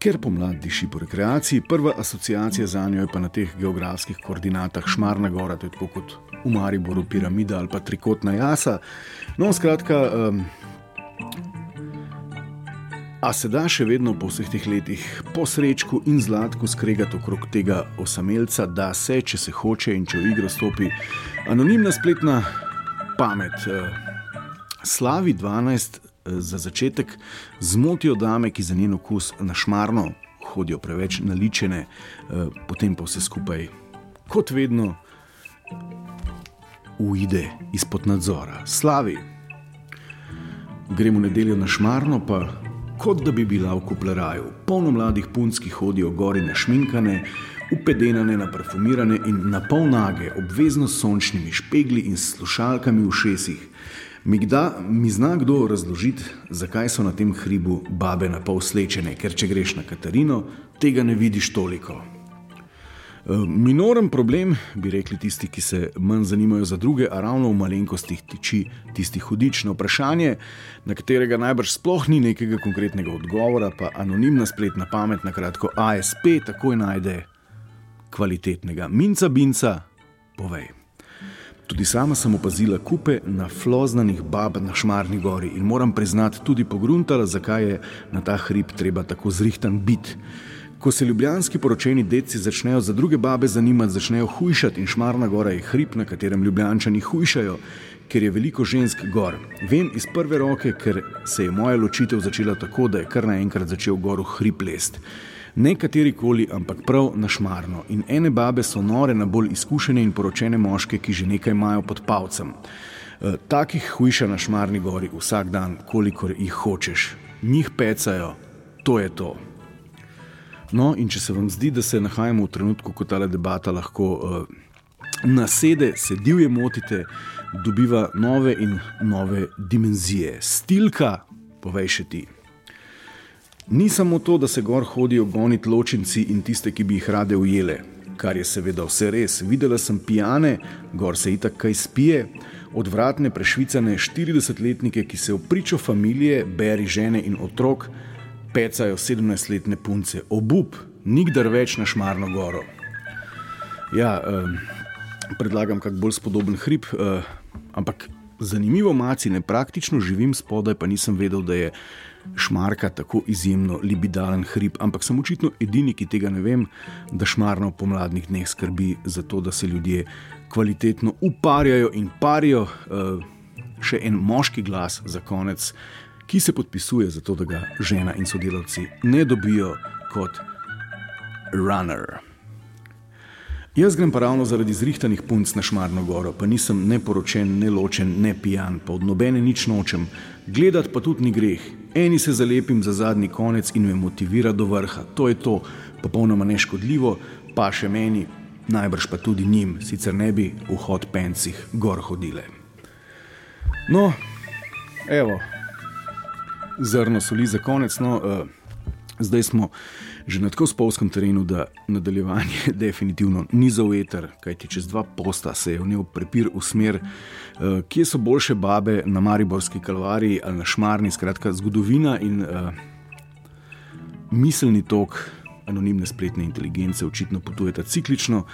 Ker pomlad diši po rekreaciji, prva asociacija za njo je pa na teh geografskih koordinatah Šmarna Gora, to je tako kot v Mariboru, piramida ali pa trikotna jasa. No, skratka. Um, A se da še vedno po vseh teh letih po srečku in zlatku skregati okrog tega osamelca, da se, če se hoče in če v igro stopi anonimna spletna pamet. Eh, Slavi 12 eh, za začetek zmotijo dame, ki za njen okus na šmarno hodijo preveč naličene, eh, potem pa vse skupaj, kot vedno, ujde izpod nadzora. Slavi. Gremo nedeljo na šmarno, pa kot da bi bila v kupleraju. Polno mladih punc, ki hodijo gori na šminkane, upedenane, naparfumirane in na pol nage, obvezno s sončnimi špegli in slušalkami v šesih. Mi, gda, mi zna kdo razložiti, zakaj so na tem hribu babe na pol slečene, ker če greš na Katarino, tega ne vidiš toliko. Eh, minoren problem, bi rekli tisti, ki se manj zanimajo za druge, a ravno v malenkostih tiči tisti hudič na vprašanje, na katerega najbrž sploh ni nekega konkretnega odgovora, pa anonimna spletna pamet, na kratko ASP, takoj najde kvalitetnega. Minca, binca, povej. Tudi sama sem opazila kupe na floznanih bab na Šmarni gori in moram priznati, tudi pogruntala, zakaj je na ta hrib treba tako zrihtan biti. Ko se ljubljanski poročeni deci začnejo za druge babe zanimati, začnejo hujšati in šmarna gora je hrib, na katerem ljubljančani hujšajo, ker je veliko žensk gor. Vem iz prve roke, ker se je moja ločitev začela tako, da je kar naenkrat začel gor hrib lest. Ne kateri koli, ampak prav na šmarno. In ene babe so nore na bolj izkušene in poročene moške, ki že nekaj imajo pod palcem. E, takih hujša na šmarni gori vsak dan, kolikor jih hočeš. Njih pecajo, to je to. No, in če se vam zdi, da se nahajamo v trenutku, ko ta debata lahko uh, nasede, se divje motite, dobiva nove in nove dimenzije. Stilka, povej še ti. Ni samo to, da se gor hodijo goniti ločinci in tiste, ki bi jih rade ujele, kar je seveda vse res. Videla sem pijane, gor se itak kaj spije, odvratne, prešvicane 40-letnike, ki se v pričo družine, beri žene in otrok, pecajo 17-letne punce, obup, nikdar več na Šmarno goro. Ja, eh, predlagam kak bolj spodoben hrib, eh, ampak zanimivo maci, ne praktično živim spodaj, pa nisem vedel, da je Šmarka tako izjemno libidalen hrib, ampak sem očitno edini, ki tega ne vem, da Šmarno v pomladnih dneh skrbi za to, da se ljudje kvalitetno uparjajo in parijo. Eh, še en moški glas za konec ki se podpisuje za to, da ga žena in sodelavci ne dobijo kot runner. Jaz grem pa ravno zaradi zrihtanih punc na Šmarno goro, pa nisem ne poročen, ne ločen, ne pijan, pa od nobene nič nočem, gledati pa tudi ni greh. Eni se zalepim za zadnji konec in me motivira do vrha. To je to, popolnoma neškodljivo, pa še meni, najbrž pa tudi njim, sicer ne bi v hod pencih gor hodile. No, evo, zrno soli za konec. No, uh, zdaj smo že na tako spolskem terenu, da nadaljevanje definitivno ni za veter, kajti čez dva posta se je vnel prepir v smer, uh, kje so boljše babe na Mariborski kalvariji ali na Šmarni, skratka zgodovina in uh, miselni tok anonimne spletne inteligence očitno potujeta ciklično.